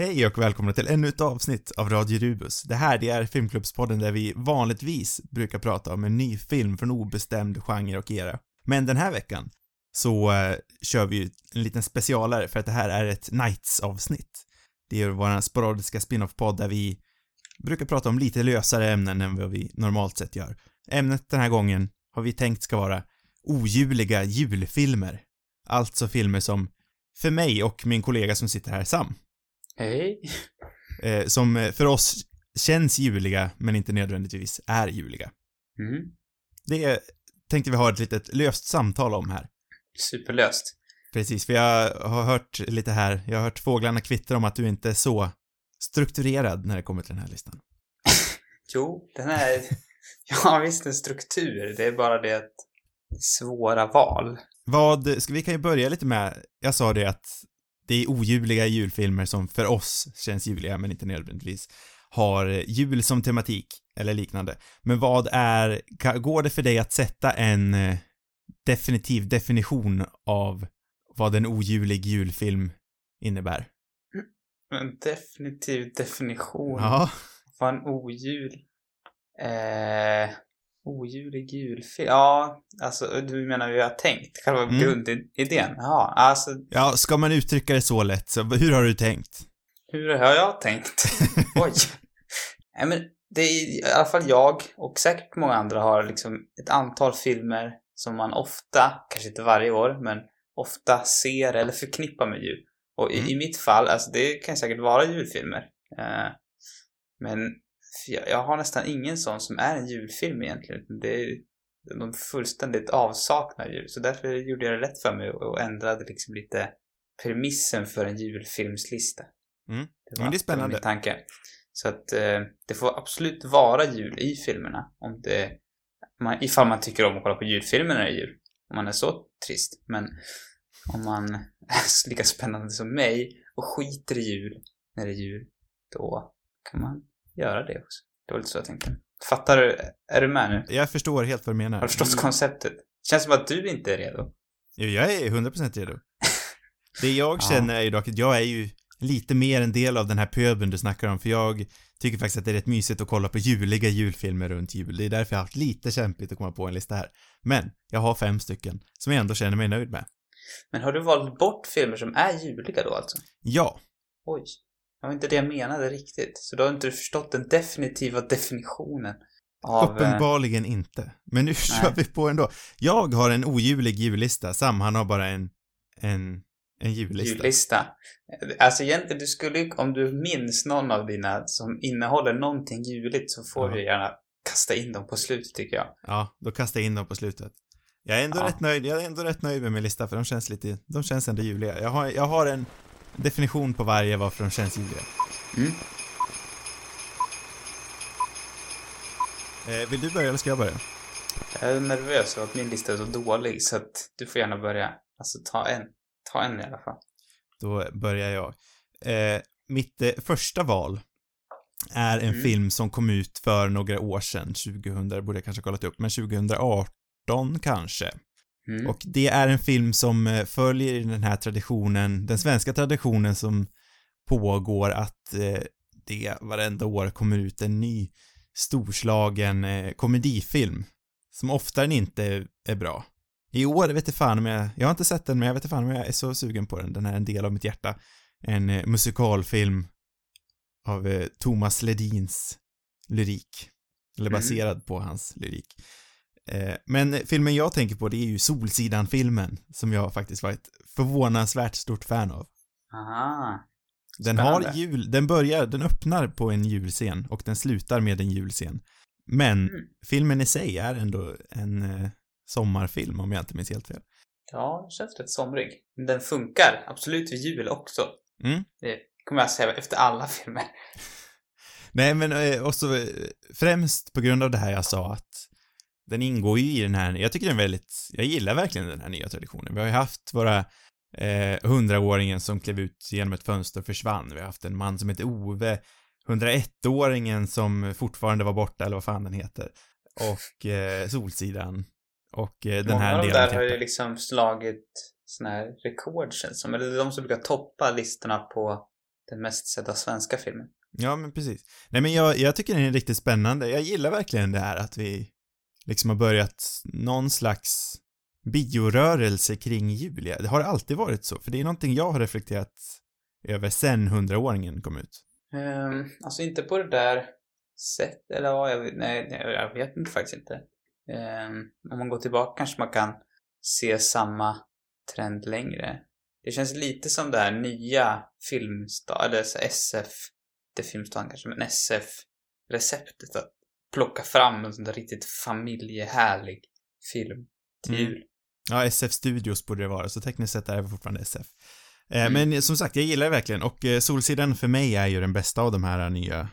Hej och välkomna till ännu ett avsnitt av Radio Rubus. Det här, det är Filmklubbspodden där vi vanligtvis brukar prata om en ny film från obestämd genre och era. Men den här veckan så eh, kör vi ju en liten specialare för att det här är ett Nights-avsnitt. Det är vår sporadiska spin-off-podd där vi brukar prata om lite lösare ämnen än vad vi normalt sett gör. Ämnet den här gången har vi tänkt ska vara ojuliga julfilmer. Alltså filmer som, för mig och min kollega som sitter här, Sam, Hej. eh, som eh, för oss känns juliga, men inte nödvändigtvis är juliga. Mm. Det tänkte vi ha ett litet löst samtal om här. Superlöst. Precis, för jag har hört lite här, jag har hört fåglarna kvittra om att du inte är så strukturerad när det kommer till den här listan. Jo, den är... Jag har visst en struktur. Det är bara det att svåra val. Vad, ska vi kan ju börja lite med, jag sa det att det är ojuliga julfilmer som för oss känns juliga, men inte nödvändigtvis har jul som tematik eller liknande. Men vad är, går det för dig att sätta en eh, definitiv definition av vad en ojulig julfilm innebär? En definitiv definition. Ja, Vad en ojul... Eh... Ojulig julfilm. Ja, alltså du menar hur jag har tänkt? Själva Mm. grundidén? Ja, alltså ja, ska man uttrycka det så lätt, så hur har du tänkt? Hur har jag tänkt? Oj. Nej men det är i alla fall jag och säkert många andra har liksom ett antal filmer som man ofta, kanske inte varje år, men ofta ser eller förknippar med jul. Och i, Mm. i mitt fall, alltså det kan säkert vara julfilmer. Eh, men jag, jag har nästan ingen sån som är en julfilm egentligen. Det är de fullständigt avsaknar jul. Så därför gjorde jag det lätt för mig och ändrade liksom lite premissen för en julfilmslista. Mm. Det Men det är spännande. var min tanke. Så att eh, det får absolut vara jul i filmerna. Om det, man, ifall man tycker om att kolla på julfilmer när det är jul. Om man är så trist. Men om man är lika spännande som mig och skiter i jul när det är jul. Då kan man göra det också. Det var lite så jag tänkte. Fattar du? Är du med nu? Jag förstår helt vad du menar. Har du förstått konceptet? Känns som att du inte är redo. Jo, jag är 100% redo. Det jag Ja. känner är ju dock att jag är ju lite mer en del av den här pöbeln du snackar om, för jag tycker faktiskt att det är rätt mysigt att kolla på juliga julfilmer runt jul. Det är därför jag har haft lite kämpigt att komma på en lista här. Men, jag har fem stycken, som jag ändå känner mig nöjd med. Men har du valt bort filmer som är juliga då alltså? Ja, Oj. Det var inte det jag menade riktigt. Så då har inte du förstått den definitiva definitionen av... uppenbarligen inte. Men nu kör vi på ändå. Jag har en ojulig jullista, Sam han har bara en, en, en jullista. Jullista. Alltså egentligen, du skulle om du minns någon av dina som innehåller någonting juligt så får Ja. du gärna kasta in dem på slutet tycker jag. Ja, då kastar jag in dem på slutet. Jag är ändå Ja. rätt nöjd, jag är ändå rätt nöjd med min lista för de känns lite, de känns ändå juliga. Jag har, jag har en definition på varje varför de känns juliga. Mm. Eh, vill du börja eller ska jag börja? Jag är nervös över att min lista är så dålig så att du får gärna börja. Alltså ta en. Ta en i alla fall. Då börjar jag. Eh, mitt eh, första val är en Mm. film som kom ut för några år sedan, 2000, det borde jag kanske ha kollat upp, men 2018 kanske. Mm. Och det är en film som eh, följer den här traditionen, den svenska traditionen som pågår att eh, det varenda år kommer ut en ny storslagen eh, komedifilm som oftare än inte är, bra. I år vet jag fan om jag, jag har inte sett den men jag vet inte fan om jag är så sugen på den, den är en del av mitt hjärta. En eh, musikalfilm av eh, Thomas Ledins lyrik. Eller Mhm. baserad på hans lyrik. Eh, men filmen jag tänker på det är ju Solsidan-filmen som jag faktiskt var ett förvånansvärt stort fan av. Aha. Den har jul, den börjar, den öppnar på en julscen och den slutar med en julscen. Men Mm. filmen i sig är ändå en eh, sommarfilm om jag inte minns helt fel. Ja, den känns rätt somrig. Men den funkar absolut vid jul också. Mm. Det kommer jag säga efter alla filmer. Nej men eh, också främst på grund av det här jag sa att den ingår ju i den här, jag tycker den är väldigt, jag gillar verkligen den här nya traditionen. Vi har ju haft våra eh, hundraåringen som klev ut genom ett fönster och försvann. Vi har haft en man som heter Ove, 101-åringen som fortfarande var borta, eller vad fan den heter. Och eh, Solsidan. Och eh, den Många här av de delen där har ju liksom slagit såna här rekord känns som. Eller de som brukar toppa listorna på den mest sedda svenska filmen. Ja, men precis. Nej, men jag, jag tycker den är riktigt spännande. Jag gillar verkligen det här att vi liksom har börjat någon slags biorörelse kring Julia. Det har alltid varit så, för det är någonting jag har reflekterat över sen hundraåringen kom ut. Um, alltså inte på det där sättet, eller ja, jag, nej, nej, jag vet inte faktiskt inte. Um, om man går tillbaka kanske man kan se samma trend längre. Det känns lite som det här nya filmstad, eller SF, inte filmstaden kanske, men SF-receptet att plocka fram en sån där riktigt familjehärlig film till Mm. jul. Ja, SF Studios borde det vara, så tekniskt sett är det fortfarande SF. Eh, Mm. Men som sagt, jag gillar det verkligen och eh, Solsidan för mig är ju den bästa av de här nya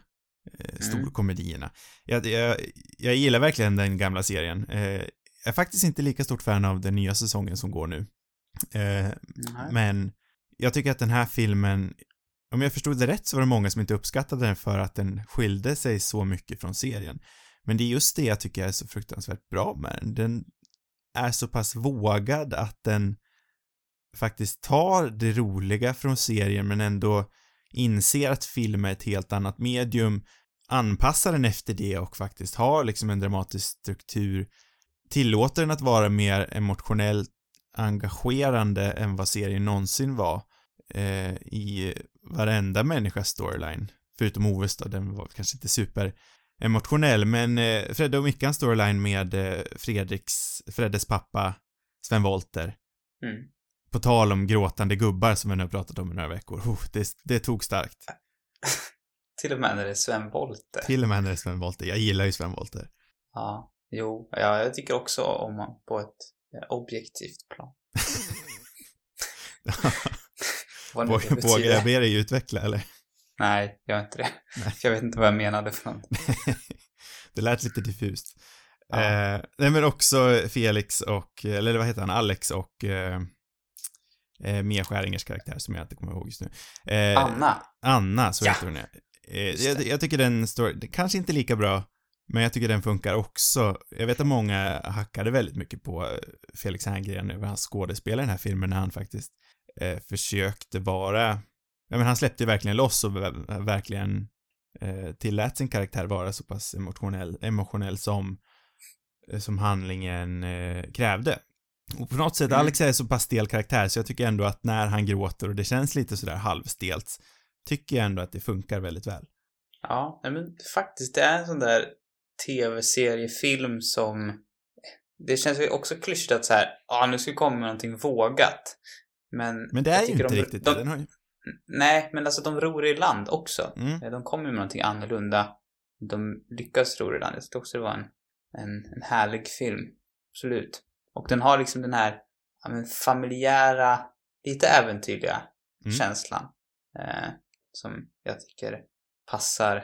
eh, storkomedierna. Jag, jag, jag gillar verkligen den gamla serien. Eh, jag är faktiskt inte lika stort fan av den nya säsongen som går nu. Eh, men jag tycker att den här filmen, om jag förstod det rätt så var det många som inte uppskattade den för att den skilde sig så mycket från serien. Men det är just det jag tycker är så fruktansvärt bra med den. Den är så pass vågad att den faktiskt tar det roliga från serien men ändå inser att film är ett helt annat medium, anpassar den efter det och faktiskt har liksom en dramatisk struktur, tillåter den att vara mer emotionellt engagerande än vad serien någonsin var eh, i varenda människas storyline. Förutom Oves då, den var kanske inte super emotionell, men eh, Fredde och Mickans storyline med eh, Fredriks, Freddes pappa, Sven Wollter, Mm. på tal om gråtande gubbar som vi nu har pratat om i några veckor, oh, det, det tog starkt. Till och med när det är Sven Wollter. Till och med när det är Sven Wollter, jag gillar ju Sven Wollter. Ja, jo, ja, jag tycker också om honom på ett eh, objektivt plan. Vågar betyder. jag be dig utveckla eller? Nej, jag gör inte det. Nej. Jag vet inte vad jag menade för något. det lät lite diffust. Ja. Eh, nej men också Felix och, eller vad heter han, Alex och eh, eh, Mia Skäringers karaktär som jag inte kommer ihåg just nu. Eh, Anna. Anna, så Ja. heter hon. Eh, jag, jag tycker den står, kanske inte lika bra, men jag tycker den funkar också. Jag vet att många hackade väldigt mycket på Felix Herngren över hans skådespel i den här filmen när han faktiskt eh, försökte vara, ja men han släppte ju verkligen loss och ver- verkligen eh, tillät sin karaktär vara så pass emotionell, emotionell som, eh, som handlingen eh, krävde. Och på något sätt, Mm. Alex är så pass stel karaktär så jag tycker ändå att när han gråter och det känns lite sådär halvstelt, tycker jag ändå att det funkar väldigt väl. Ja, nej, men faktiskt, det är en sån där tv-seriefilm som... Det känns ju också klyschigt att så här, ja, nu ska komma någonting vågat. Men... Men det är ju inte de, riktigt de, det. Den har ju... Nej, men alltså de ror i land också. Mm. Eh, De kommer med någonting annorlunda. De lyckas ro i land. Jag tyckte också det var en, en, en härlig film. Absolut. Och den har liksom den här ja, men familjära, lite äventyrliga Mm. känslan. Eh, som jag tycker passar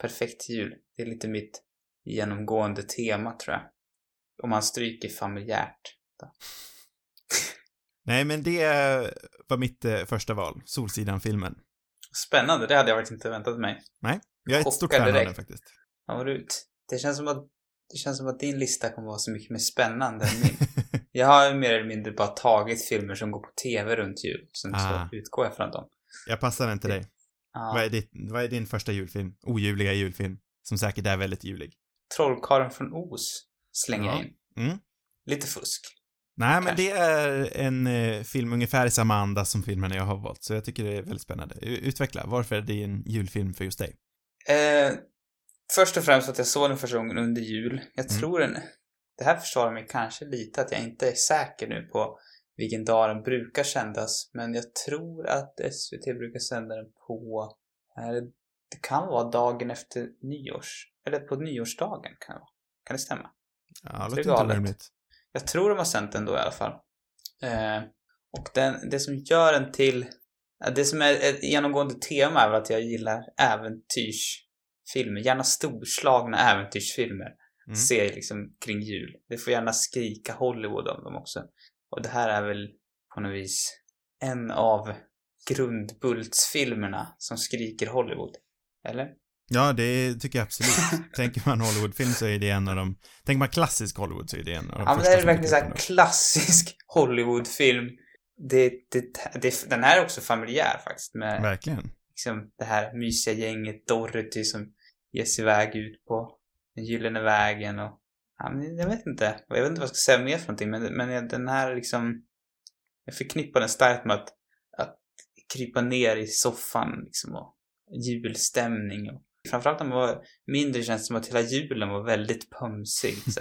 perfekt till jul. Det är lite mitt genomgående tema tror jag. Om man stryker familjärt. Nej, men det var mitt eh, första val. Solsidan-filmen. Spännande, det hade jag faktiskt inte väntat mig. Jag är ett stort fan av den faktiskt. Ja, ut. Det känns som att det känns som att din lista kommer vara så mycket mer spännande än min. Jag har mer eller mindre bara tagit filmer som går på tv runt jul. Sen Ah. så utgår jag från dem. jag passar den till dig. Ja. Vad, är ditt, vad är din första julfilm? Oljuvliga julfilm. Som säkert är väldigt julig. Trollkarlen från Oz slänger jag Ja. in. Mm. Lite fusk. Nej, men det är en eh, film ungefär i samma anda som filmerna jag har valt, så jag tycker det är väldigt spännande. Utveckla, varför är det en julfilm för just dig? Eh, först och främst att jag såg den första gången under jul. Jag Mm. tror den... Det här försvarar mig kanske lite att jag inte är säker nu på vilken dag den brukar sändas. Men jag tror att SVT brukar sända den på... Eh, det kan vara dagen efter nyårs... Eller på nyårsdagen kan det vara. Kan det stämma? Ja, Det låter inte galet. Jag tror de har sänt den då i alla fall. Eh, och den, det som gör den till... Det som är ett genomgående tema är väl att jag gillar äventyrsfilmer. Gärna storslagna äventyrsfilmer. Mm. Ser jag liksom kring jul. Det får gärna skrika Hollywood om dem också. Och det här är väl på något vis en av grundbultsfilmerna som skriker Hollywood. Eller? Ja, det tycker jag absolut. Tänker man Hollywoodfilm så är det en av de... Tänker man klassisk Hollywood så är det en av de Ja, men det är verkligen dyker så upp här ändå. klassisk Hollywoodfilm. Det, det, det, den här är också familjär faktiskt. Med Verkligen. liksom det här mysiga gänget Dorothy som ger sig iväg ut på den gyllene vägen och ja, men jag vet inte. Jag vet inte vad jag ska säga mer för någonting men, men den här liksom jag förknippar den starkt med att, att krypa ner i soffan liksom och julstämning och framförallt när man var mindre känns det som att hela julen var väldigt pömsig. Så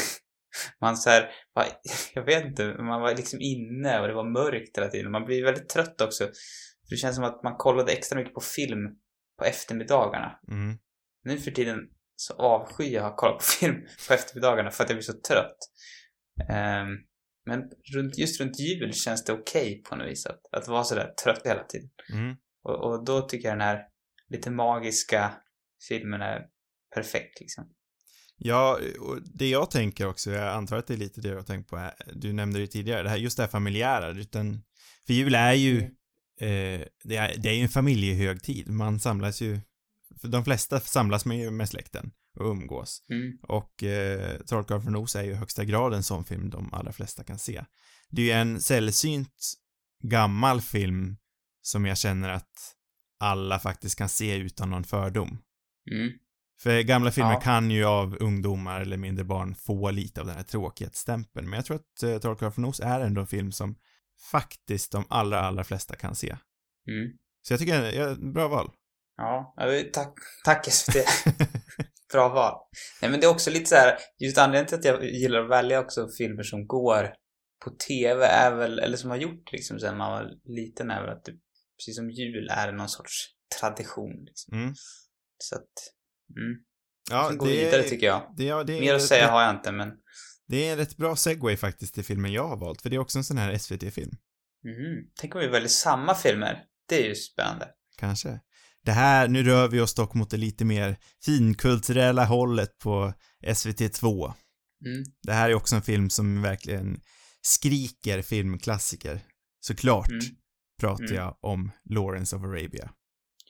man så här, var, jag vet inte, man var liksom inne och det var mörkt hela tiden. Man blir väldigt trött också. För det känns som att man kollade extra mycket på film på eftermiddagarna. Mm. Nu för tiden så avskyr jag att kolla på film på eftermiddagarna för att jag blir så trött. Um, men runt, just runt jul känns det okej okay på något vis att, att vara sådär trött hela tiden. Mm. Och, och då tycker jag den här lite magiska filmen är perfekt liksom. Ja, och det jag tänker också, jag antar att det är lite det du har tänkt på, här, du nämnde det tidigare, det här, just det här familjära, utan, för jul är ju, mm. eh, det, är, det är ju en familjehögtid, man samlas ju, för de flesta samlas med, med släkten och umgås. Mm. Och eh, Trollkarlen från Oz är ju i högsta grad en sån film de allra flesta kan se. Det är ju en sällsynt gammal film som jag känner att alla faktiskt kan se utan någon fördom. Mm. För gamla filmer Ja. kan ju av ungdomar eller mindre barn få lite av den här tråkighetsstämpeln. Men jag tror att uh, Trollkarlen från Oz är ändå en film som faktiskt de allra, allra flesta kan se. Mm. Så jag tycker, ja, bra val. Ja, tack, tack SVT. Bra val. Nej men det är också lite så här, just anledningen till att jag gillar att välja också filmer som går på TV är väl, eller som har gjort liksom sen man var liten är väl att det, precis som jul är någon sorts tradition liksom. Mm. Så att, mm. Ja, vi vidare tycker jag. Det, ja, det Mer att säga har jag inte men, Det är en rätt bra segway faktiskt till filmen jag har valt, för det är också en sån här SVT-film. mhm. Tänk om vi väljer samma filmer. Det är ju spännande. Kanske. Det här, nu rör vi oss dock mot det lite mer finkulturella hållet på SVT2. Mm. Det här är också en film som verkligen skriker filmklassiker. Såklart Mm. Pratar Mm. jag om Lawrence of Arabia.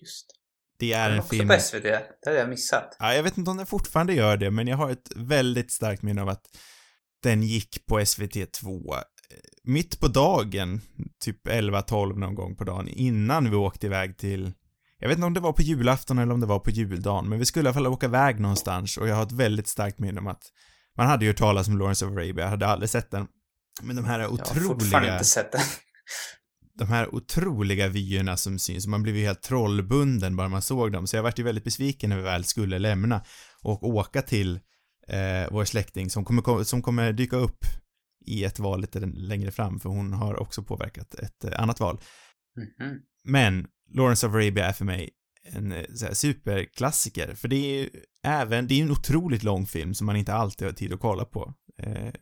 Just. Det är en också film... på SVT? Det hade jag missat. Ja, jag vet inte om den fortfarande gör det, men jag har ett väldigt starkt minne av att den gick på SVT2 eh, mitt på dagen, typ 11-12 någon gång på dagen, innan vi åkte iväg till jag vet inte om det var på julafton eller om det var på juldagen, men vi skulle i alla fall åka iväg någonstans och jag har ett väldigt starkt minne om att man hade ju talas om Lawrence of Arabia, jag hade aldrig sett den. Men de här Jag har fortfarande otroliga, inte sett den. De här otroliga vyerna som syns, man blev ju helt trollbunden bara man såg dem, så jag vart ju väldigt besviken när vi väl skulle lämna och åka till eh, vår släkting som kommer, som kommer dyka upp i ett val lite längre fram, för hon har också påverkat ett eh, annat val. Mhm. Men Lawrence of Arabia är för mig en eh, så här, superklassiker, för det är ju även, det är ju en otroligt lång film som man inte alltid har tid att kolla på. Eh,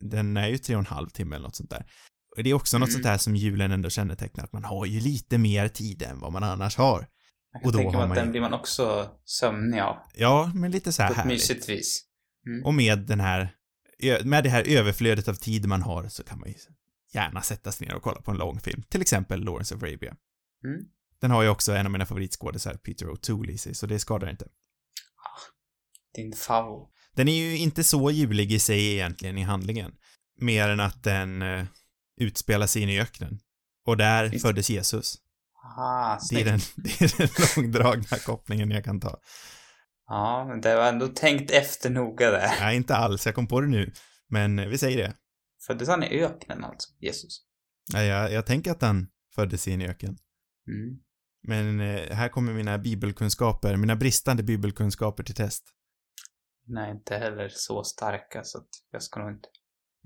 den är ju tre och en halv timme eller något sånt där. Det är också något Mm. sånt där som julen ändå kännetecknar, att man har ju lite mer tid än vad man annars har. Jag kan Och då tänka mig att man den blir man också sömnig av. Ja, men lite så här På ett härligt. mysigt vis. Och med den här, med det här överflödet av tid man har så kan man ju gärna sätta sig ner och kolla på en lång film. Till exempel Lawrence of Arabia. Mm. Den har ju också en av mina favoritskådisar, Peter O'Toole i sig, så det skadar inte. Din favorit. Den är ju inte så julig i sig egentligen i handlingen. Mer än att den eh, utspelar sig inne i öknen. Och där Visst. föddes Jesus. Aha, Det är, den, det är den långdragna kopplingen jag kan ta. Ja, men det var ändå tänkt efter noga där. Nej, inte alls, jag kom på det nu. Men vi säger det. Föddes han i öknen alltså, Jesus? Nej, jag, jag tänker att han föddes i en öken. Mm. Men eh, här kommer mina bibelkunskaper, mina bristande bibelkunskaper till test. Nej, inte heller så starka så att jag ska nog inte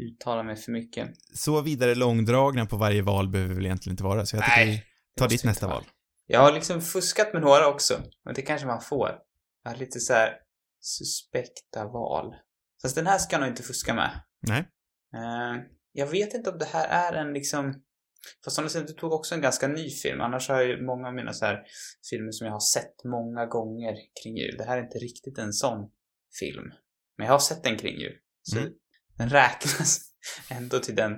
uttala mig för mycket. Så vidare långdragna på varje val behöver väl egentligen inte vara, så jag tycker Nej, vi tar ditt nästa val. Jag har liksom fuskat med några också, men det kanske man får. Jag har lite så här suspekta val. Fast den här ska jag nog inte fuska med. Nej. Eh, jag vet inte om det här är en liksom... Fast som du säger, du tog också en ganska ny film. Annars har jag ju många av mina så här filmer som jag har sett många gånger kring jul. Det här är inte riktigt en sån film. Men jag har sett den kring jul. Så Mm. Den räknas ändå till den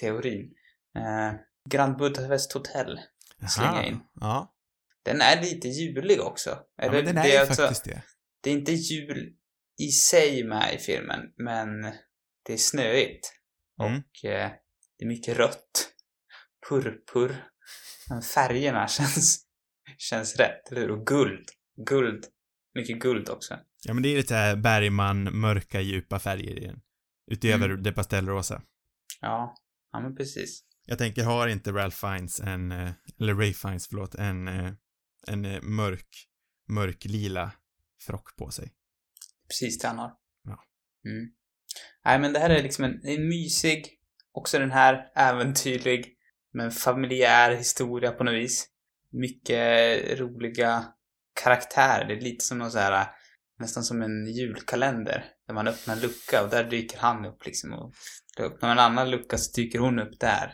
teorin. Eh, Grand Budapest Hotel. Slänger in. Ja. Den är lite julig också. ja Eller, men den är det ju alltså- faktiskt det. det är inte jul i sig med i filmen, men det är snöigt. Mm. Och eh, det är mycket rött. Purpur. Men färgerna känns känns rätt, eller hur? Och guld. Guld. Mycket guld också. Ja, men det är lite Bergman, mörka, djupa färger i den. Utöver Mm. det pastellrosa. Ja, ja men precis. Jag tänker, har inte Ralph Fiennes en, eh, eller Ray Fiennes, förlåt, en, eh, en eh, mörk, mörk lila frock på sig? Precis det han har. Ja. Mm. Nej, men det här är liksom en, en mysig, också den här äventyrlig, men familjär historia på något vis. Mycket roliga karaktärer. Det är lite som någon så här, nästan som en julkalender. Där man öppnar en lucka och där dyker han upp liksom. Och då öppnar man en annan lucka så dyker hon upp där.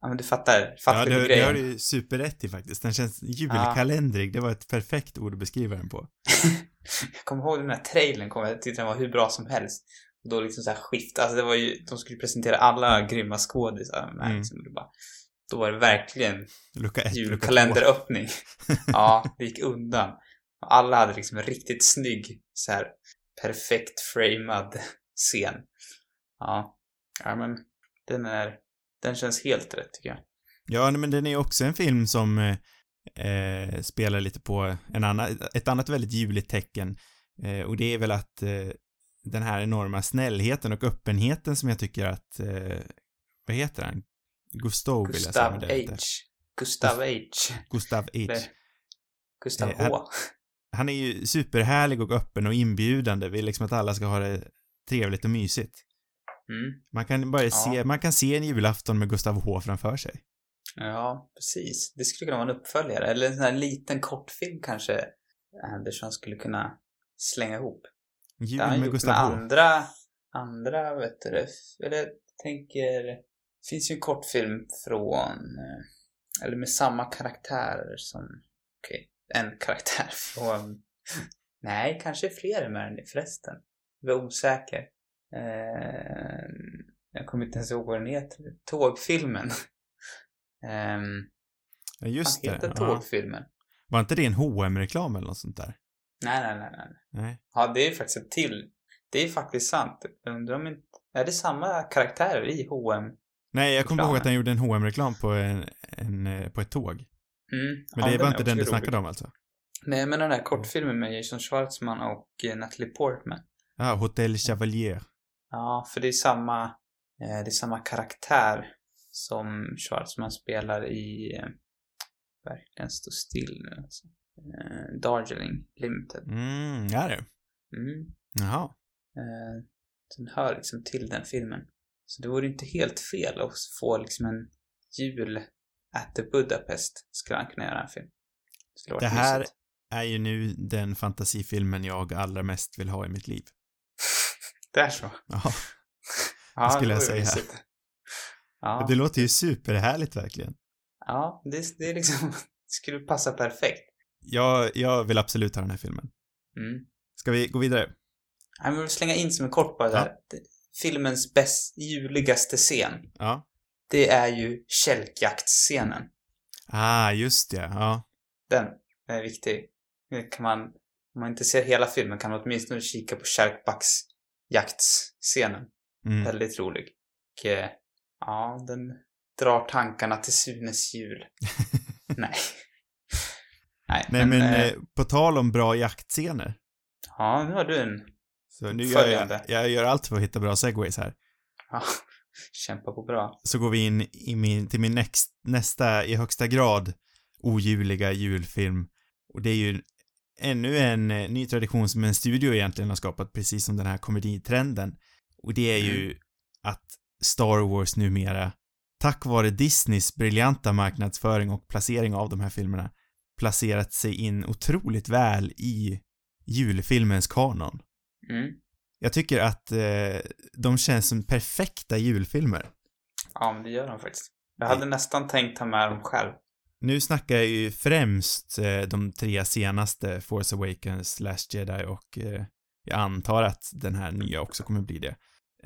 Ja, men du fattar, fattar Ja, du det, det grejen? har du ju superrätt i faktiskt. Den känns julkalendrig. Det var ett perfekt ord att beskriva den på. Jag kommer ihåg den här trailern, kom, jag tyckte den var hur bra som helst. Och då liksom så här skift, alltså det var ju, de skulle presentera alla grymma skådisar med Mm. liksom, och det bara, Då var det verkligen Lucka ett, julkalenderöppning. ja, det gick undan. Alla hade liksom en riktigt snygg, så här perfekt framad scen. Ja, ja men den är, den känns helt rätt tycker jag. Ja, men den är också en film som eh, eh, spelar lite på en annan, ett annat väldigt juligt tecken. Eh, och det är väl att eh, den här enorma snällheten och öppenheten som jag tycker att, eh, vad heter han? Gustav vill jag säga. Gustav. H. Gustav H. Gustav H. Gustav Eh, H. Han är ju superhärlig och öppen och inbjudande, vill liksom att alla ska ha det trevligt och mysigt. Mm. Man kan bara Ja. se, man kan se en julafton med Gustav H framför sig. Ja, precis. Det skulle kunna vara en uppföljare. Eller en sån här liten kortfilm kanske Anderson skulle kunna slänga ihop. Jul med gjort Gustav med H. andra, andra, vet du eller jag tänker, det finns ju en kortfilm från, eh, eller med samma karaktärer som, okej, en karaktär från, nej, kanske fler med den förresten. Jag var osäker. Eh, jag kommer inte ens ihåg vad den heter. Tågfilmen. Um, Ja, just vad det. heter Ja. tågfilmen? Var inte det en hm reklam eller något sånt där? Nej, nej, nej, nej. Nej. Ja, det är faktiskt ett till. Det är faktiskt sant. Undrar om inte... Är det samma karaktärer i H&M? Nej, jag kommer ihåg att han gjorde en hm reklam på en, en, eh, på ett tåg. Mm. Men ja, det var är inte den du snackade om alltså? Nej, men den där kortfilmen med Jason Schwartzman och eh, Natalie Portman. Ja, Hotel Chevalier. Ja, för det är samma... Eh, det är samma karaktär som Schwartzman spelar i... Eh, verkligen stå still nu alltså. Eh, Darjeeling Limited. Mm, ja det. Mm. Jaha. Eh, den hör liksom till den filmen. Så det vore inte helt fel att få liksom en jul at the Budapest skulle han kunna göra en film. Det varit här mysigt. är ju nu den fantasifilmen jag allra mest vill ha i mitt liv. Det är så? Ja. Ja, skulle jag säga. Ja, Det låter ju superhärligt verkligen. ja det, det är liksom, det skulle passa perfekt. Jag, jag vill absolut ha den här filmen. Mm. Ska vi gå vidare? Jag vill slänga in som en kort bara där. Det- Filmens bäst, juligaste scen, Ja. Det är ju kälkjaktscenen. Ah, just det. Ja. Den är viktig. Kan man, om man inte ser hela filmen kan man åtminstone kika på kärkbacksjaktsscenen. Mm. Väldigt rolig. Och eh, ja, den drar tankarna till Sunes jul. Nej. Nej, Nej, men eh, eh, på tal om bra jaktscener. ja, nu har du en. Så nu gör jag, jag gör allt för att hitta bra segways här. Ja, kämpa på bra. Så går vi in i min, till min next, nästa i högsta grad ojuliga julfilm. Och det är ju ännu en eh, ny tradition som en studio egentligen har skapat, precis som den här komeditrenden. Och det är ju att Star Wars numera, tack vare Disneys briljanta marknadsföring och placering av de här filmerna, placerat sig in otroligt väl i julfilmens kanon. Mm. Jag tycker att eh, de känns som perfekta julfilmer. Ja, men det gör de faktiskt. Jag hade nästan tänkt ta med dem själv. Nu snackar jag ju främst eh, de tre senaste, Force Awakens, Last Jedi och eh, jag antar att den här nya också kommer bli det.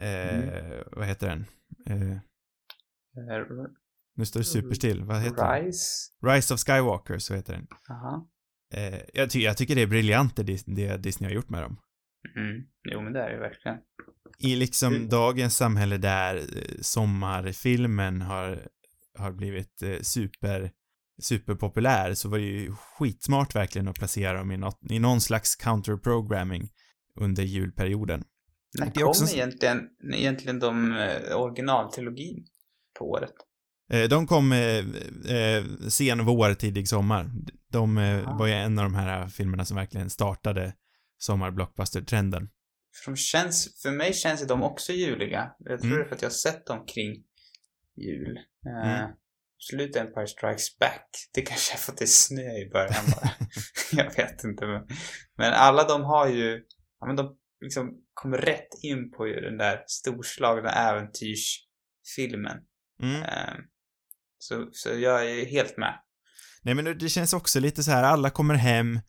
Eh, Vad heter den? Eh, Eh, nu står det superstill. Vad heter den? Rise? Rise of Skywalker, så heter den. Jaha. Eh, jag, ty jag tycker det är briljant det, det Disney har gjort med dem. Mm. Jo, men det är det verkligen. I liksom Mm. dagens samhälle där eh, sommarfilmen har, har blivit eh, super superpopulär så var det ju skitsmart verkligen att placera dem i, något, i någon slags counter-programming under julperioden. När kom också- egentligen, egentligen de eh, originaltrilogin på året? Eh, De kom eh, eh, sen vår, tidig sommar. De eh, var ju en av de här filmerna som verkligen startade sommar-blockbuster-trenden. För, de känns, för mig känns de också juliga. Jag tror Mm. det är för att jag har sett dem kring jul. Eh, Mm. Absolut Empire Strikes Back. Det kanske är för att det är snö i början bara. jag vet inte. Men, men alla de har ju, ja men de liksom kommer rätt in på ju den där storslagna äventyrsfilmen. Mm. Eh, så, så jag är helt med. Nej men det känns också lite så här, alla kommer hem,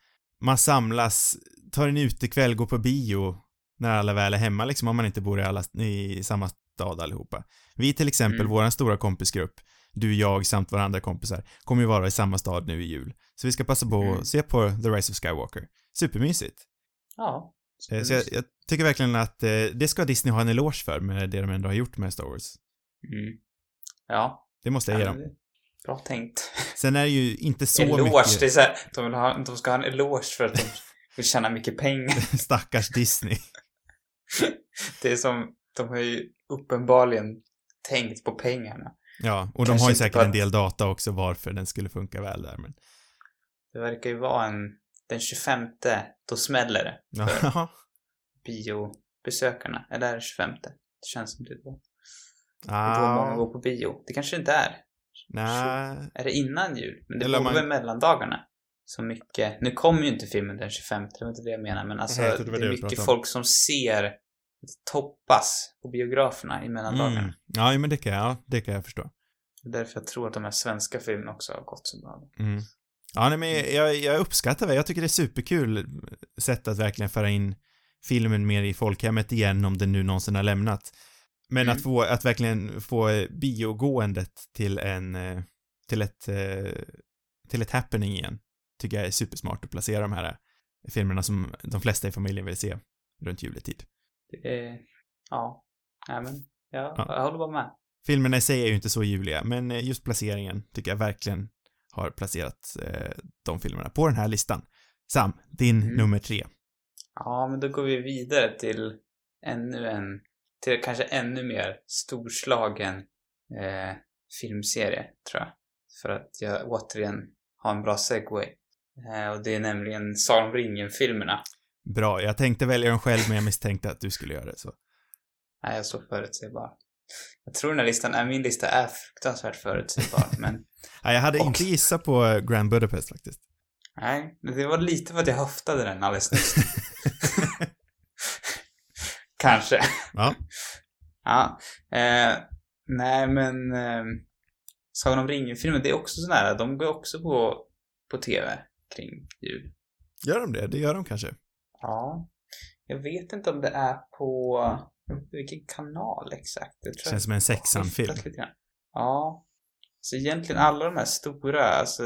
man samlas, tar en utekväll, går på bio när alla väl är hemma liksom, om man inte bor i, alla, i samma stad allihopa. Vi till exempel, Mm. våran stora kompisgrupp, du, jag samt våra andra kompisar, kommer ju vara i samma stad nu i jul. Så vi ska passa på Mm. att se på The Rise of Skywalker. Supermysigt. Ja. Eh, Så jag, jag tycker verkligen att eh, det ska Disney ha en eloge för med det de ändå har gjort med Star Wars. Mm. Ja. Det måste jag ge dem. Bra tänkt. Sen är det ju inte så eloge, mycket det är så här, de, vill ha, de ska ha en eloge för att de vill tjäna mycket pengar. stackars Disney. Det är som, de har ju uppenbarligen tänkt på pengarna. Ja, och de Kanske har ju säkert att- en del data också varför den skulle funka väl där, men... Det verkar ju vara en, den 25, då smäller det. Ja, Biobesökarna. Eller är det 25? Det känns som det då. Är då många ah, går på bio. Det kanske inte är. Nej. Är det innan jul? Men det Eller borde man- väl mellandagarna. Så mycket. Nu kommer ju inte filmen den 25, det var inte det jag menar. Men alltså, Nej, det det är mycket folk som ser toppas på biograferna i mellandagarna. Mm. Ja, men det kan, jag, ja, det kan jag förstå. Därför jag tror att de här svenska filmerna också har gått så bra. Mm. Ja, nej, men jag, jag uppskattar det. Jag tycker det är superkul sätt att verkligen föra in filmen mer i folkhemmet igen om den nu någonsin har lämnat. Men Mm. att få, att verkligen få biogåendet till en, eh, till ett, eh, till ett happening igen, tycker jag är supersmart att placera de här eh, filmerna som de flesta i familjen vill se runt juletid. Det är, ja, nej men, ja, Ja. jag håller bara med. Filmerna i sig är ju inte så juliga, men just placeringen tycker jag verkligen har placerat eh, de filmerna på den här listan. Sam, din Mm. nummer tre. Ja, men då går vi vidare till ännu en, till kanske ännu mer storslagen eh, filmserie, tror jag. För att jag återigen har en bra segway. Eh, och det är nämligen Sagan om ringen-filmerna. Bra, jag tänkte välja dem själv, men jag misstänkte att du skulle göra det så. Nej, jag är så förutsägbar. Jag tror den här listan, är, min lista är fruktansvärt förutsägbar, men Nej, jag hade Och- inte gissat på eh, Grand Budapest faktiskt. nej, det var lite för att jag höftade den alldeles nyss. Kanske. Ja. Ja. Eh, nej, men eh, Sagan om ringen-filmen, det är också sån här, de går också på, på TV kring jul. Gör de det? Det gör de kanske. Ja. Jag vet inte om det är på vilken kanal exakt. Det Känns som en sexan-film. Ja. Så egentligen alla de här stora, alltså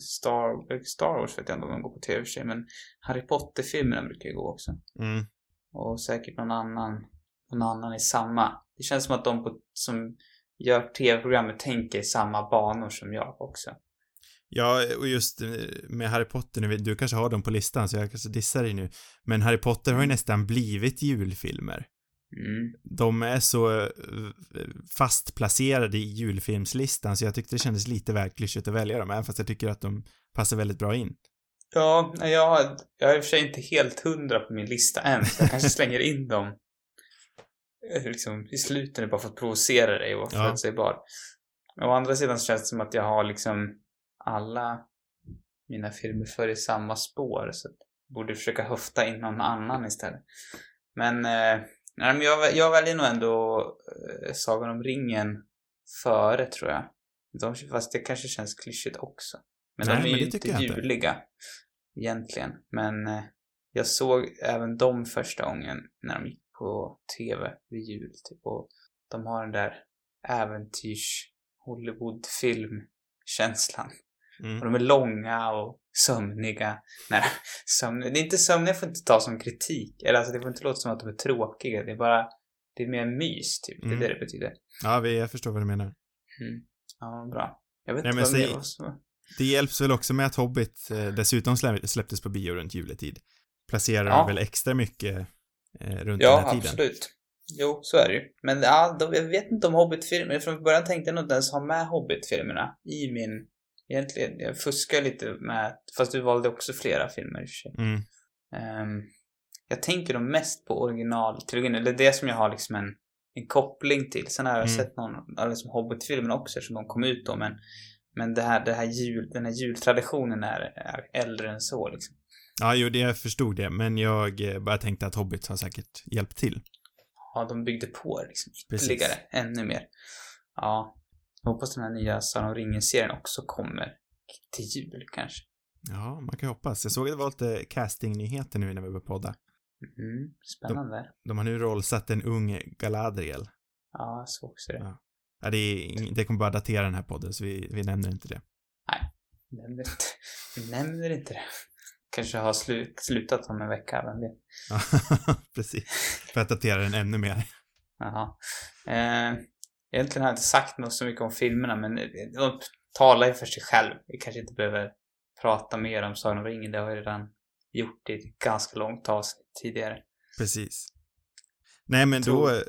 Star, Star Wars vet jag inte om de går på TV för sig, men Harry Potter-filmerna brukar ju gå också. Mm. Och säkert någon annan, någon annan i samma. Det känns som att de på, som gör tv-programmet tänker i samma banor som jag också. Ja, och just eh, med Harry Potter, nu du kanske har dem på listan, så jag kanske dissar dig nu. Men Harry Potter har ju nästan blivit julfilmer. Mm. De är så eh, fast placerade i julfilmslistan, så jag tyckte det kändes lite väl klyschigt att välja dem, även fast jag tycker att de passar väldigt bra in. Ja, jag, jag är i och för sig inte helt hundra på min lista än, så jag kanske slänger in dem eh, liksom i slutet bara för att provocera dig och vara Ja. förutsägbar. Å andra sidan så känns det som att jag har liksom alla mina filmer för i samma spår, så jag borde försöka höfta in någon annan istället. Men, eh, nej, men jag, jag väljer nog ändå eh, Sagan om ringen före, tror jag. De, fast det kanske känns klyschigt också. Men Nej, de är men ju inte inte. Egentligen. Men eh, jag såg även dem första gången när de gick på TV vid jul. Typ, och de har den där äventyrs Hollywoodfilm-känslan. Mm. Och de är långa och sömniga. Nej, sömniga. Det är inte sömniga får inte ta som kritik. Eller alltså det får inte låta som att de är tråkiga. Det är bara, det är mer mys typ. Det är Mm. det det betyder. Ja, vi, jag förstår vad du menar. Mm. Ja, bra. Jag vet Nej, inte vad säg- mer var. Det hjälps väl också med att Hobbit eh, dessutom slä- släpptes på bio runt juletid. Placerar Ja. de väl extra mycket eh, runt den Ja, här tiden. absolut. Jo, så är det ju. Men ja, de, jag vet inte om Hobbit-filmer. Från början tänkte jag nog inte ens ha med Hobbit-filmerna i min... Egentligen, jag fuskar lite med... Fast du valde också flera filmer i och för sig. Mm. Ehm, jag tänker då mest på originaltrilogin, eller det som jag har liksom en, en koppling till. Sen har jag Mm. sett någon, liksom Hobbit-filmerna också eftersom de kom ut då, men, men det här, det här jul, den här jultraditionen är, är äldre än så liksom. Ja, jo, det jag förstod det, men jag eh, bara tänkte att Hobbit har säkert hjälpt till. Ja, de byggde på liksom Precis. ytterligare, ännu mer. Ja, jag hoppas den här nya Sagan om ringen-serien också kommer till jul kanske. Ja, man kan ju hoppas. Jag såg att det var lite castingnyheter nu när vi började podda. Mm, spännande. De har nu rollsatt en ung Galadriel. Ja, jag såg också det. Ja. Ja, det, är, det kommer bara datera den här podden, så vi, vi nämner inte det. Nämner inte, nämner inte det. Kanske har slu, slutat om en vecka, vem vet. Ja, precis. För att datera den ännu mer. Jaha. Eh, egentligen har jag inte sagt något så mycket om filmerna, men de talar ju för sig själv. Vi kanske inte behöver prata mer om Sagan om ringen. Det har jag redan gjort i ett ganska långt avsnitt tidigare. Precis. Nej, men då, eh,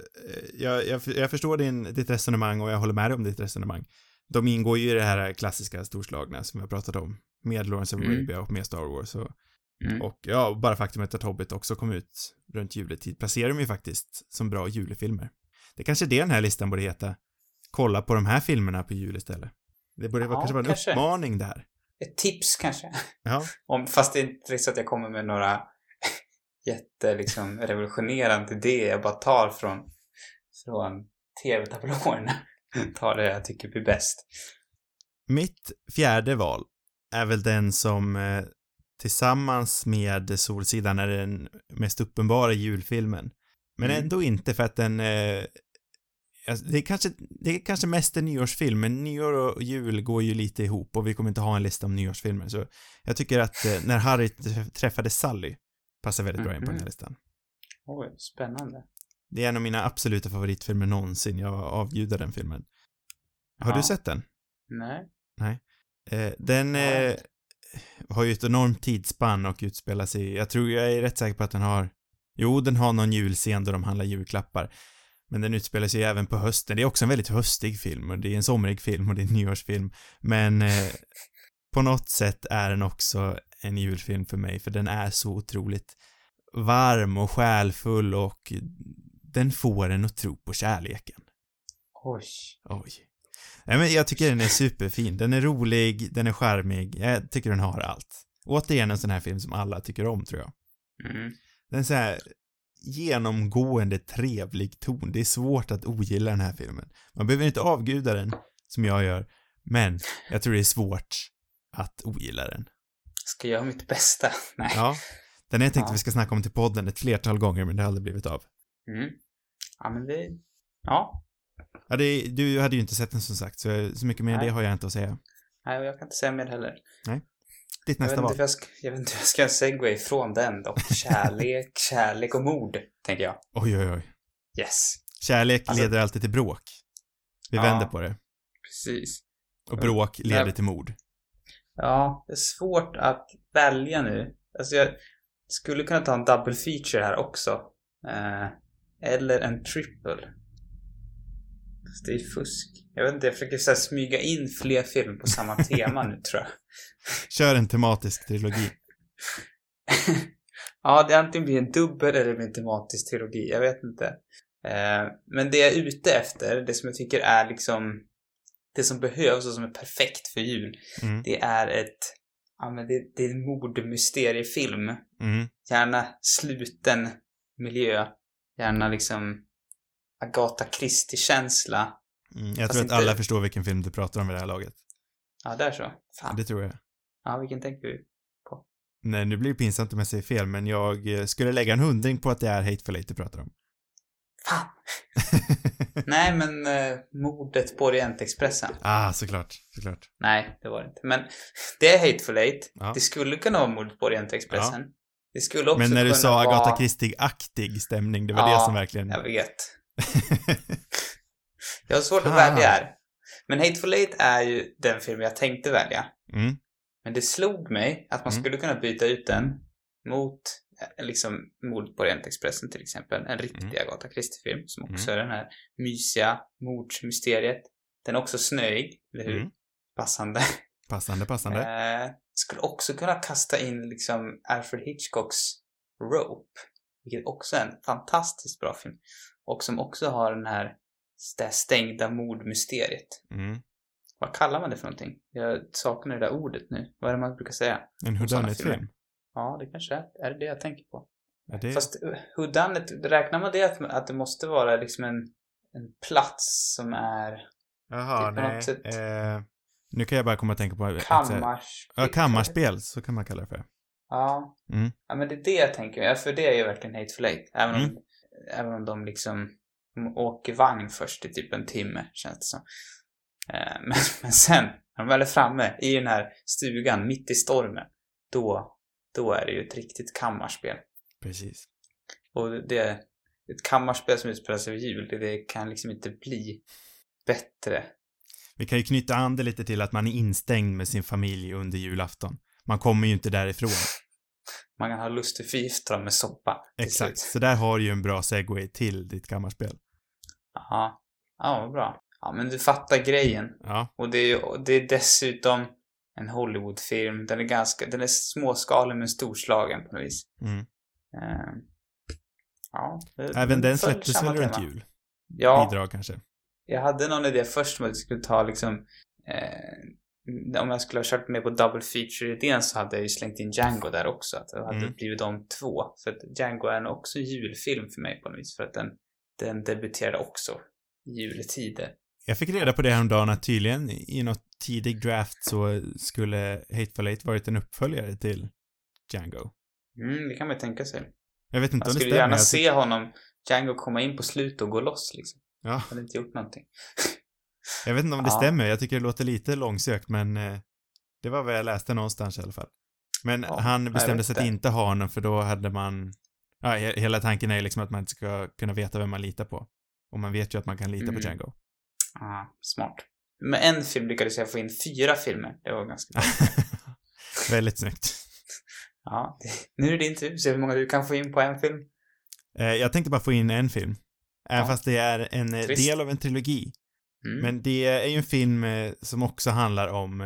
jag, jag, jag förstår din, ditt resonemang och jag håller med dig om ditt resonemang. De ingår ju i det här klassiska storslagna som har pratat om. Med Lawrence of Mm. Arabia och med Star Wars. Och, Mm. och ja, bara faktumet att Hobbit också kom ut runt juletid placerar de ju faktiskt som bra julefilmer. Det är kanske det den här listan borde heta. Kolla på de här filmerna på jul istället. Det borde vara, Ja, kanske vara en kanske. uppmaning där. Ett tips kanske. Ja, Om, fast det är inte så att jag kommer med några jätte, liksom, revolutionerande idéer. Jag bara tar från, från tv-tablåerna. tar det jag tycker blir bäst. Mitt fjärde val är väl den som eh, tillsammans med Solsidan är den mest uppenbara julfilmen. Men Mm. ändå inte för att den eh, alltså, det är kanske, det är kanske mest en nyårsfilm, men nyår och jul går ju lite ihop och vi kommer inte ha en lista om nyårsfilmer, så jag tycker att eh, när Harry träff- träffade Sally passar väldigt bra in på den här Mhm. listan. Oj, spännande. Det är en av mina absoluta favoritfilmer någonsin, jag avgudar den filmen. Har Ja. du sett den? Nej. Eh, den eh, har ju ett enormt tidsspann och utspelar sig, jag tror, jag är rätt säker på att den har, jo, den har någon julscen där de handlar julklappar. Men den utspelar sig även på hösten. Det är också en väldigt höstig film och det är en somrig film och det är en nyårsfilm. Men eh, på något sätt är den också en julfilm för mig, för den är så otroligt varm och själfull och den får en att tro på kärleken. Oj. Oj. Nej men jag tycker den är superfin. Den är rolig, den är charmig. Jag tycker den har allt. Återigen en sån här film som alla tycker om, tror jag. Mm. Den är så här genomgående trevlig ton. Det är svårt att ogilla den här filmen. Man behöver inte avguda den, som jag gör, men jag tror det är svårt att ogilla den. Ska jag göra mitt bästa? Nej. Ja. Den jag tänkt Ja. att vi ska snacka om till podden ett flertal gånger, men det har aldrig blivit av. Mm. Ja, men det... Ja. Ja, det, du hade ju inte sett den som sagt, så, så mycket mer än Nej. det har jag inte att säga. Nej, jag kan inte säga mer heller. Ditt Jag vet, nästa val. jag, ska, jag vet inte hur jag ska segway från den då. Kärlek, kärlek och mord, tänker jag. Oj, oj, oj. Yes. Kärlek Alltså- leder alltid till bråk. Vi Ja. vänder på det. Precis. Och bråk leder Nej. till mord. Ja, det är svårt att välja nu. Alltså jag skulle kunna ta en double feature här också. Eh, eller en triple. Fast det är fusk. Jag vet inte, jag försöker så smyga in fler filmer på samma tema nu tror jag. Kör en tematisk trilogi. ja, det antingen blir en dubbel eller en tematisk trilogi. Jag vet inte. Eh, men det jag är ute efter, det som jag tycker är liksom det som behövs och som är perfekt för jul, Mm. det är ett Ja men det, det är en mordmysteriefilm. Mm. Gärna sluten miljö. Gärna liksom Agatha Christie-känsla. Mm. Jag Fast tror att inte- alla förstår vilken film du pratar om vid det här laget. Ja, där så. Fan. Det tror jag. Ja, vilken tänker du? Nej, nu blir det pinsamt om jag säger fel, men jag eh, skulle lägga en hundring på att det är Hateful Eight du pratar om. Fan! Nej, men eh, mordet på Orientexpressen. ah, såklart. Såklart. Nej, det var det inte. Men det är Hateful Eight. Ja. Det skulle kunna vara mordet på Orientexpressen. Det skulle också Men när du kunna sa vara... Agatha Christie-aktig stämning, det var Ja, det som verkligen... Jag vet. Jag har svårt att Fan. välja här. Men Hateful Eight är ju den film jag tänkte välja. Mm. Men det slog mig att man Mm. skulle kunna byta ut den mot liksom Mord på Orientexpressen till exempel. En riktig Mm. Agatha Christie-film som också är den här mysiga mordsmysteriet. Den är också snöig, eller hur? Mm. Passande. Passande, passande. Eh, skulle också kunna kasta in liksom Alfred Hitchcocks Rope. Vilket också är en fantastiskt bra film. Och som också har den här det stängda mordmysteriet. Mm. Vad kallar man det för någonting? Jag saknar det där ordet nu. Vad är det man brukar säga? En whodunit-film. Ja, det kanske är, är det det jag tänker på. Ja, det... Fast uh, whodunit, räknar man det att, att det måste vara liksom en, en plats som är Jaha, på nej. sätt- Eh, nu kan jag bara komma att tänka på... kammarspel? Ja, kammarspel, så kan man kalla det för. Ja. Mm. Ja, men det är det jag tänker. Ja, för det är ju verkligen Hateful Eight. Även om, Mm. även om de liksom de åker vagn först i typ en timme, känns det som. Eh, men, men sen, när de väl är framme i den här stugan, mitt i stormen, då, då är det ju ett riktigt kammarspel. Precis. Och det är ett kammarspel som utspelar sig vid jul. Det, det kan liksom inte bli bättre. Vi kan ju knyta an det lite till att man är instängd med sin familj under julafton. Man kommer ju inte därifrån. Man kan ha lust att förgifta dem med soppa. Exakt. Så där har du ju en bra segway till ditt kammarspel. Ja, ja vad bra. Ja, men du fattar grejen. Ja. Och det är, det är dessutom en Hollywoodfilm. Den är ganska, den är småskalig men storslagen på något vis. Mm. Eh, ja. Även den släpptes väl runt jul? Ja, Bidrag kanske? jag hade någon idé först om att jag skulle ta liksom eh, om jag skulle ha kört med på double feature-idén så hade jag ju slängt in Django där också. Att det hade Mm. blivit de två. För att Django är också en julfilm för mig på något vis. För att den, den debuterade också i juletider. Jag fick reda på det häromdagen att tydligen i något tidig draft så skulle Hateful Eight varit en uppföljare till Django. Mm, det kan man tänka sig. Jag vet inte Man om det skulle stämmer. gärna jag tyck- se honom, Django, komma in på slutet och gå loss liksom. Ja, Han hade inte gjort någonting. jag vet inte om det Ja. stämmer. Jag tycker det låter lite långsökt, men eh, det var vad jag läste någonstans i alla fall. Men Ja, han jag bestämde sig att inte ha honom för då hade man... Ja, he- hela tanken är ju liksom att man inte ska kunna veta vem man litar på. Och man vet ju att man kan lita på Mm. Django. Ah, smart. Med en film lyckades jag få in fyra filmer. Det var ganska bra. Väldigt snyggt. Ja, nu är det din tur. Se hur många du kan få in på en film. Eh, jag tänkte bara få in en film. Ja. fast det är en eh, Trist. del av en trilogi. Mm. Men det är ju en film eh, som också handlar om,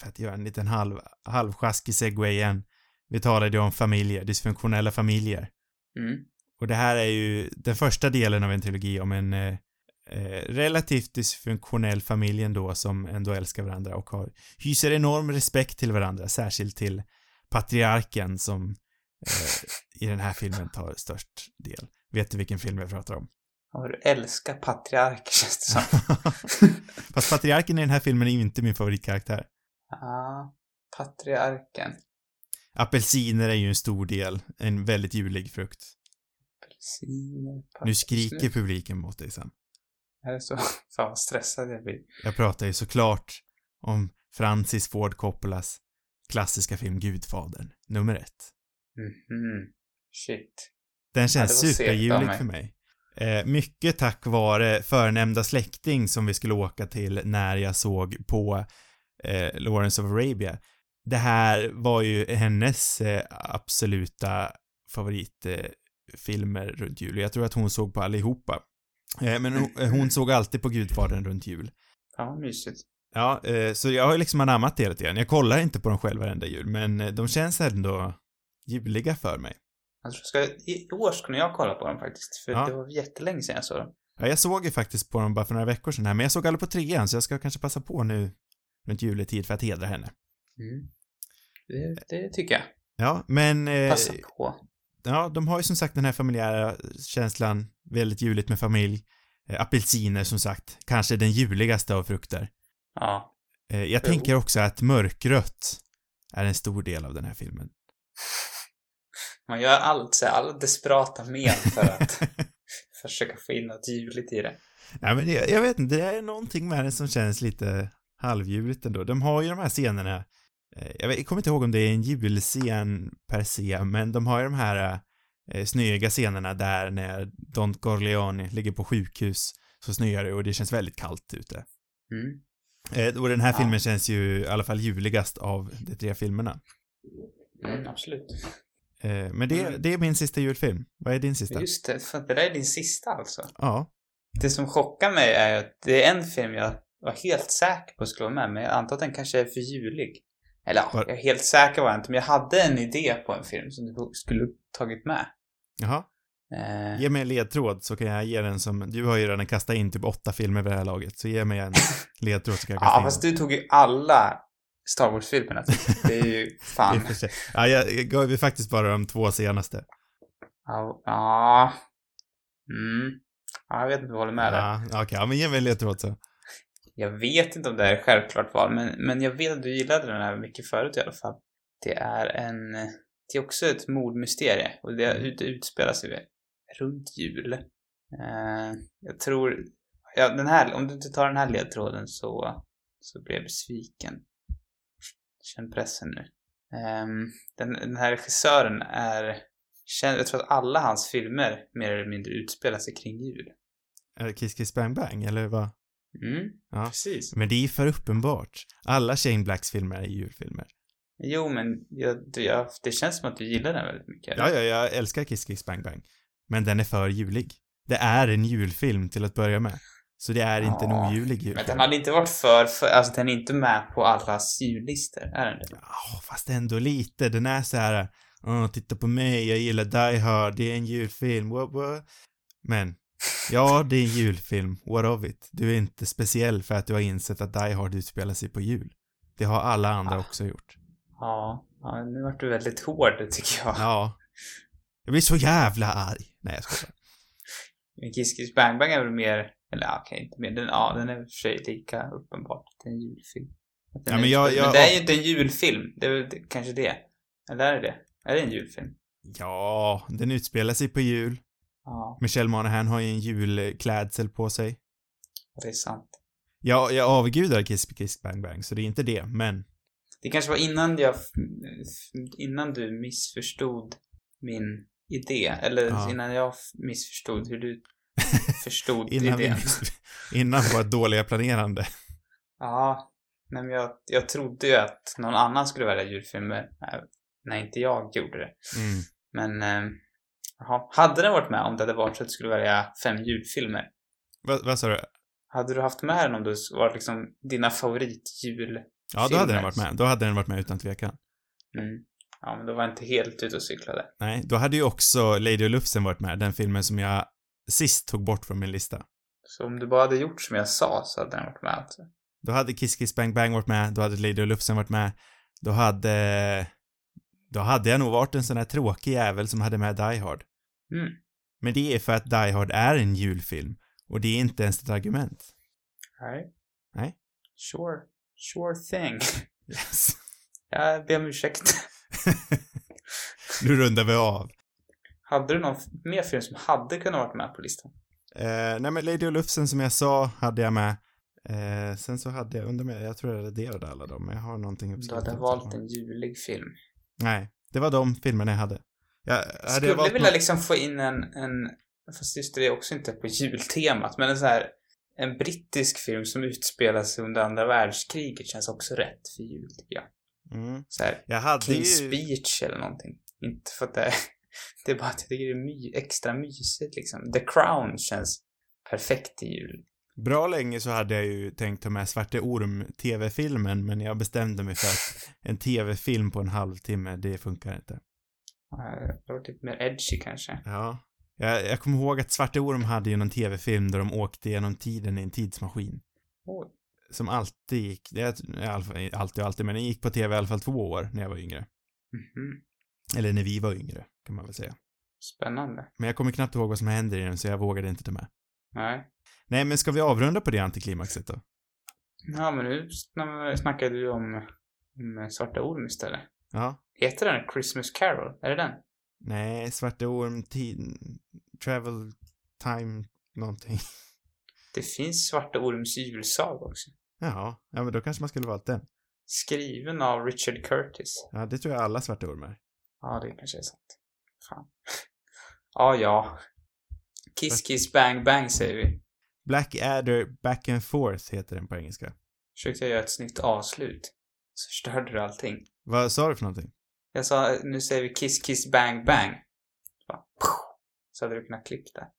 för att göra en liten halv, halvsjaskig segway igen. Vi talade ju om familjer, dysfunktionella familjer. Mm. Och det här är ju den första delen av en trilogi om en eh, relativt dysfunktionell familj ändå som ändå älskar varandra och har, hyser enorm respekt till varandra, särskilt till patriarken som eh, i den här filmen tar störst del. Vet du vilken film jag pratar om? Ja, du älskar patriarker känns det som. Fast patriarken i den här filmen är ju inte min favoritkaraktär. Ja, patriarken. Apelsiner är ju en stor del, en väldigt julig frukt. Apelsiner, Nu papper- skriker publiken mot dig Är det så? Fan vad stressad jag blir. Jag pratar ju såklart om Francis Ford Coppolas klassiska film Gudfadern, nummer ett. Mhm. Shit. Den Ja, känns av superjulig mig. för mig. Eh, mycket tack vare förnämnda släkting som vi skulle åka till när jag såg på eh, Lawrence of Arabia. Det här var ju hennes eh, absoluta favoritfilmer runt jul. Jag tror att hon såg på allihopa. Eh, men hon, Mm. hon såg alltid på Gudfadern runt jul. Vad mysigt. Ja, eh, så jag har liksom anammat det lite grann. Jag kollar inte på dem själv varenda jul, men eh, de känns ändå juliga för mig. Jag tror jag ska, I år skulle jag kolla på dem faktiskt. För Ja. det var jättelänge sedan jag såg dem. Ja, jag såg ju faktiskt på dem bara för några veckor sedan här, men jag såg aldrig på trean, så jag ska kanske passa på nu runt juletid för att hedra henne. Mm. Det, det tycker jag. Ja, men... Eh, Passa på. Ja, de har ju som sagt den här familjära känslan, väldigt juligt med familj. Eh, apelsiner som sagt, kanske den juligaste av frukter. Ja. Eh, jag Jo. tänker också att mörkrött är en stor del av den här filmen. Man gör allt, så alla desperata men för att försöka få in något juligt i det. Nej, men jag, jag vet inte, det är någonting med den som känns lite halvjuligt ändå. De har ju de här scenerna, jag, vet, jag kommer inte ihåg om det är en julscen per se, men de har ju de här eh, snöiga scenerna där när Don Corleone ligger på sjukhus så snöar det och det känns väldigt kallt ute. Mm. Eh, och den här Ja. filmen känns ju i alla fall juligast av de tre filmerna. Mm, absolut. Eh, men det, Mm. det är min sista julfilm. Vad är din sista? Just det, för det där är din sista alltså. Ja. Det som chockar mig är att det är en film jag var helt säker på skulle vara med, men jag antar att den kanske är för julig. Eller ja, jag är helt säker var jag inte, men jag hade en idé på en film som du skulle tagit med. Jaha. Eh, Ge mig en ledtråd så kan jag ge den som... Du har ju redan kastat in typ åtta filmer vid det här laget, så ge mig en ledtråd så kan jag kasta ja, in fast du tog ju alla Star Wars-filmerna. typ. Det är ju fan... sig. Ja, jag gav ju faktiskt bara de två senaste. Ja. ja. Mm. Ja, jag vet inte vad jag håller med där. Ja, okej. ja, men ge mig en ledtråd så. Jag vet inte om det är ett självklart val, men, men jag vet att du gillade den här mycket förut i alla fall. Det är en... Det är också ett mordmysterie och det, det utspelar sig runt jul. Eh, jag tror... Ja, den här, om du inte tar den här ledtråden så, så blir jag besviken. Känn pressen nu. Ehm, den, den här regissören är... känd- Jag tror att alla hans filmer mer eller mindre utspelar sig kring jul. Är det Kiss Kiss Bang Bang, eller vad? Mm, Ja. precis. Men det är för uppenbart. Alla Shane Blacks filmer är julfilmer. Jo, men jag, jag, det känns som att du gillar den väldigt mycket. eller? Ja, ja, jag älskar Kiss Kiss Bang Bang. Men den är för julig. Det är en julfilm till att börja med. Så det är inte en Ja, ojulig Men julfilm. den hade inte varit för, för, alltså den är inte med på allas jullistor, är den det? Ja, fast ändå lite. Den är så här, åh, titta på mig, jag gillar Die Hard, det är en julfilm, what, what? Men, ja, det är en julfilm, what of it? Du är inte speciell för att du har insett att Die Hard utspelar sig på jul. Det har alla andra Ah. också gjort. Ja, ja, nu vart du väldigt hård tycker jag. Ja. Jag blir så jävla arg. Nej, jag skojar. Men Kiss Kiss Bang Bang är väl mer, eller ja, okej, inte mer, den, ja, den är för sig lika uppenbart. Det är en julfilm. Att Ja, men jag- jag- men det är ju inte en julfilm, det är väl kanske det. Eller är det det? Är det en julfilm? Ja, den utspelar sig på jul. Ja, Michelle Monaghan har ju en julklädsel på sig. det är sant. Jag, jag avgudar Kiss Kiss Bang Bang, så det är inte det, men... Det kanske var innan jag, innan du missförstod min idé, eller Ja. innan jag missförstod hur du förstod Innan, vi, idén. innan vårt dåliga planerande. Ja, nej men jag, jag trodde ju att någon annan skulle välja julfilmer äh, när inte jag gjorde det. Mm. Men, eh, jaha. Hade den varit med om det hade varit så att du skulle välja fem julfilmer? Vad, sa du? Hade du haft med den om du var liksom dina favoritjul? Ja, då hade den varit med. Då hade den varit med utan tvekan. Mm. Ja, men då var jag inte helt ute och cyklade. Nej, då hade ju också Lady och Lufsen varit med, den filmen som jag sist tog bort från min lista. Så om du bara hade gjort som jag sa så hade den varit med alltså. Då hade Kiss Kiss Bang Bang varit med, då hade Lady och Lufsen varit med, då hade... Då hade jag nog varit en sån här tråkig jävel som hade med Die Hard. Mm. Men det är för att Die Hard är en julfilm. Och det är inte ens ett argument. Nej. Nej. Sure. Sure thing. Yes. Jag ber om ursäkt. nu rundar vi av. Hade du någon mer film som hade kunnat vara med på listan? Eh, nej men Lady och Lufsen som jag sa hade jag med. Eh, sen så hade jag, undrar mig, jag tror jag raderade alla dem, men jag har någonting Du uppskrivet. hade valt en julig film. Nej, det var de filmerna jag hade. Jag, hade Skulle jag vilja något- liksom få in en, en, fast just det är också inte på jultemat, men en så här, en brittisk film som utspelar sig under andra världskriget känns också rätt för jul, tycker jag. Mm. Så här, Jag hade King's ju... Speech eller någonting. Inte för att det är, det är bara att jag tycker det är my, extra mysigt liksom. The Crown känns perfekt till jul. Bra länge så hade jag ju tänkt ta med Svarte Orm TV-filmen, men jag bestämde mig för att en TV-film på en halvtimme, det funkar inte. Eh, Det var lite mer edgy kanske. Ja. Jag, jag kommer ihåg att Svarte Orm hade ju någon TV-film där de åkte genom tiden i en tidsmaskin. Oj. Som alltid gick, det alltid och alltid, men den gick på TV i alla fall två år när jag var yngre. Mhm. Eller när vi var yngre, kan man väl säga. Spännande. Men jag kommer knappt ihåg vad som händer i den, så jag vågade inte ta med. Nej. Nej, men ska vi avrunda på det antiklimaxet då? Ja, men nu sn- snackar du om, om Svarta Orm istället. Ja. Heter den Christmas Carol? Är det den? Nej, Svarte Orm, tid, travel, time, någonting. Det finns Svarta Orms julsaga också. Jaha, ja men då kanske man skulle valt den. Skriven av Richard Curtis. Ja, det tror jag alla Svarte Ormar. Ja, det kanske är sant. Fan. Ja, ja. Kiss Kiss Bang Bang säger vi. Black Adder Back and Forth heter den på engelska. försökte jag göra ett snyggt avslut. Så förstörde du allting. Vad sa du för någonting? Jag sa, nu säger vi kiss kiss bang bang. Så, bara, så hade du kunnat klippa det.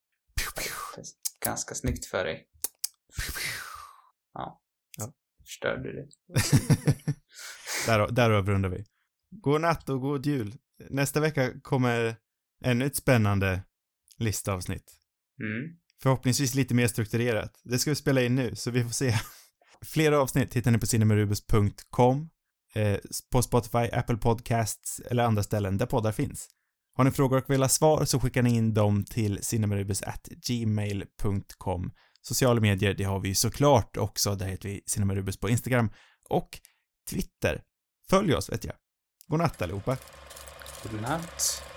Det är Ganska snyggt för dig. Ja. Ja. Förstörde det. där, där avrundar vi. God natt och god jul. Nästa vecka kommer ännu ett spännande listavsnitt. Mm. Förhoppningsvis lite mer strukturerat. Det ska vi spela in nu, så vi får se. Fler avsnitt hittar ni på cinemarubus.com, eh, på Spotify, Apple Podcasts eller andra ställen där poddar finns. Har ni frågor och vill ha svar så skickar ni in dem till cinemarubus@gmail.com. Sociala medier, det har vi ju såklart också. Där heter vi Cinemarubus på Instagram och Twitter. Följ oss, vet jag. God natt allihopa. Godnatt.